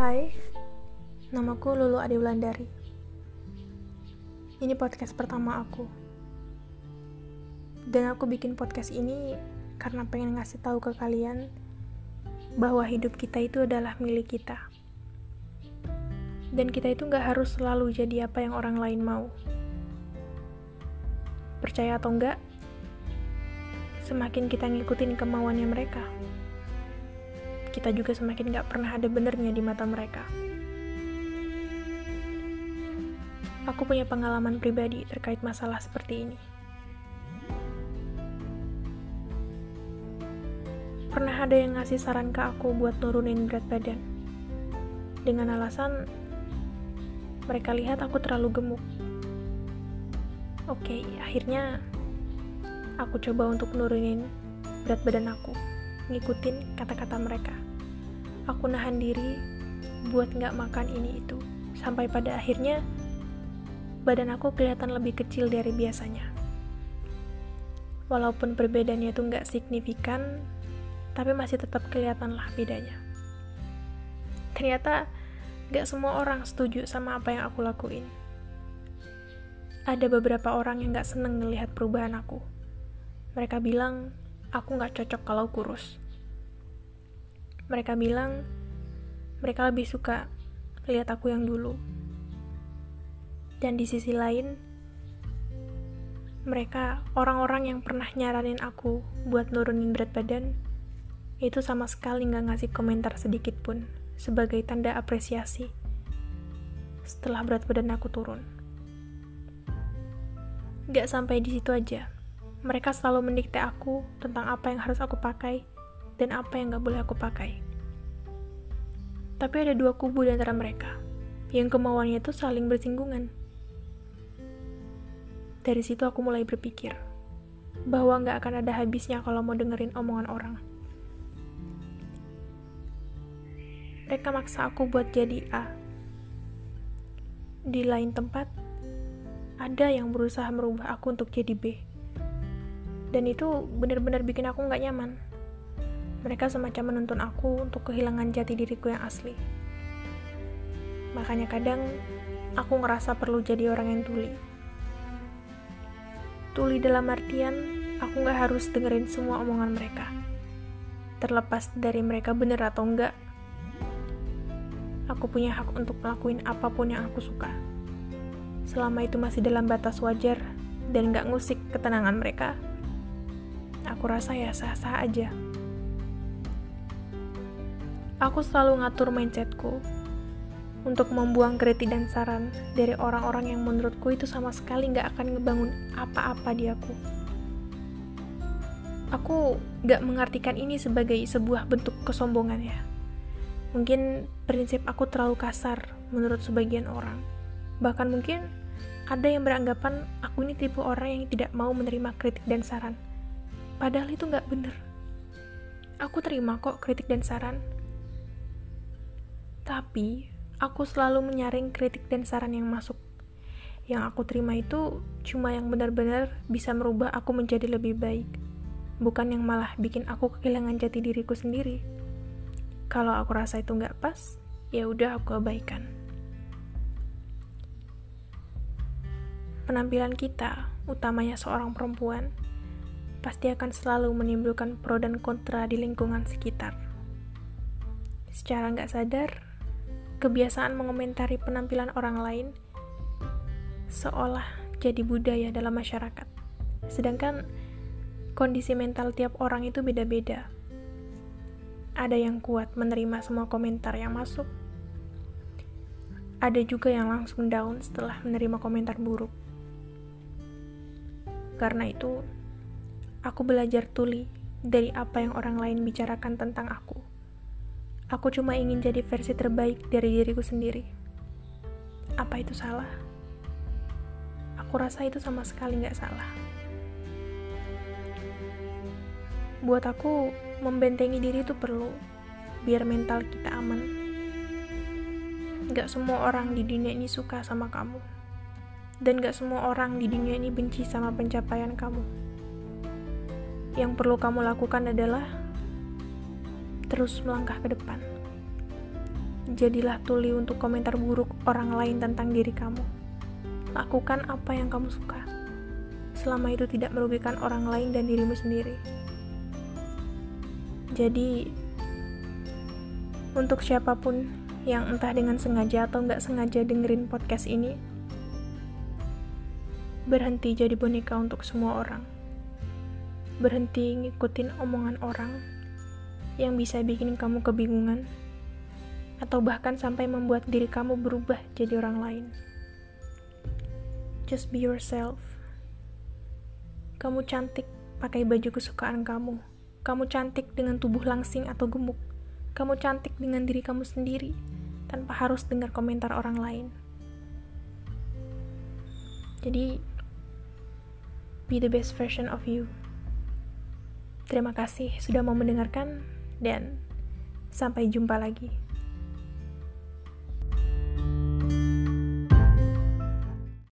Hai, namaku Lulu Adi Wulandari. Ini podcast pertama aku. Dan aku bikin podcast ini karena pengen ngasih tahu ke kalian bahwa hidup kita itu adalah milik kita. Dan kita itu nggak harus selalu jadi apa yang orang lain mau. Percaya atau enggak, semakin kita ngikutin kemauannya mereka, kita juga semakin gak pernah ada benernya di mata mereka. Aku punya pengalaman pribadi terkait masalah seperti ini. Pernah ada yang ngasih saran ke aku buat nurunin berat badan. Dengan alasan mereka lihat aku terlalu gemuk. Oke, akhirnya aku coba untuk nurunin berat badan aku, ngikutin kata-kata mereka. Aku nahan diri buat nggak makan ini itu, sampai pada akhirnya badan aku kelihatan lebih kecil dari biasanya. Walaupun perbedaannya itu nggak signifikan, tapi masih tetap kelihatan lah bedanya. Ternyata nggak semua orang setuju sama apa yang aku lakuin ada beberapa orang yang gak seneng ngelihat perubahan aku. Mereka bilang, aku gak cocok kalau kurus. Mereka bilang, mereka lebih suka lihat aku yang dulu. Dan di sisi lain, mereka orang-orang yang pernah nyaranin aku buat nurunin berat badan, itu sama sekali gak ngasih komentar sedikit pun sebagai tanda apresiasi setelah berat badan aku turun. Gak sampai di situ aja. Mereka selalu mendikte aku tentang apa yang harus aku pakai dan apa yang gak boleh aku pakai. Tapi ada dua kubu di antara mereka, yang kemauannya itu saling bersinggungan. Dari situ aku mulai berpikir, bahwa gak akan ada habisnya kalau mau dengerin omongan orang. Mereka maksa aku buat jadi A. Di lain tempat, ada yang berusaha merubah aku untuk jadi B. Dan itu benar-benar bikin aku nggak nyaman. Mereka semacam menuntun aku untuk kehilangan jati diriku yang asli. Makanya kadang aku ngerasa perlu jadi orang yang tuli. Tuli dalam artian aku nggak harus dengerin semua omongan mereka. Terlepas dari mereka bener atau enggak, aku punya hak untuk melakukan apa pun yang aku suka selama itu masih dalam batas wajar dan gak ngusik ketenangan mereka, aku rasa ya sah-sah aja. Aku selalu ngatur mindsetku untuk membuang kritik dan saran dari orang-orang yang menurutku itu sama sekali gak akan ngebangun apa-apa di aku. Aku gak mengartikan ini sebagai sebuah bentuk kesombongan ya. Mungkin prinsip aku terlalu kasar menurut sebagian orang. Bahkan mungkin ada yang beranggapan aku ini tipe orang yang tidak mau menerima kritik dan saran. Padahal itu nggak bener. Aku terima kok kritik dan saran. Tapi, aku selalu menyaring kritik dan saran yang masuk. Yang aku terima itu cuma yang benar-benar bisa merubah aku menjadi lebih baik. Bukan yang malah bikin aku kehilangan jati diriku sendiri. Kalau aku rasa itu nggak pas, ya udah aku abaikan. penampilan kita, utamanya seorang perempuan, pasti akan selalu menimbulkan pro dan kontra di lingkungan sekitar. Secara nggak sadar, kebiasaan mengomentari penampilan orang lain seolah jadi budaya dalam masyarakat. Sedangkan kondisi mental tiap orang itu beda-beda. Ada yang kuat menerima semua komentar yang masuk, ada juga yang langsung down setelah menerima komentar buruk. Karena itu, aku belajar tuli dari apa yang orang lain bicarakan tentang aku. Aku cuma ingin jadi versi terbaik dari diriku sendiri. Apa itu salah? Aku rasa itu sama sekali nggak salah. Buat aku, membentengi diri itu perlu, biar mental kita aman. Gak semua orang di dunia ini suka sama kamu dan gak semua orang di dunia ini benci sama pencapaian kamu. Yang perlu kamu lakukan adalah terus melangkah ke depan. jadilah tuli untuk komentar buruk orang lain tentang diri kamu. Lakukan apa yang kamu suka, selama itu tidak merugikan orang lain dan dirimu sendiri. Jadi, untuk siapa pun yang entah dengan sengaja atau nggak sengaja dengerin podcast ini, berhenti jadi boneka untuk semua orang. Berhenti ngikutin omongan orang yang bisa bikin kamu kebingungan, atau bahkan sampai membuat diri kamu berubah jadi orang lain. Just be yourself. Kamu cantik pakai baju kesukaan kamu. Kamu cantik dengan tubuh langsing atau gemuk. Kamu cantik dengan diri kamu sendiri tanpa harus dengar komentar orang lain. Jadi, be the best version of you. Terima kasih sudah mau mendengarkan, dan sampai jumpa lagi.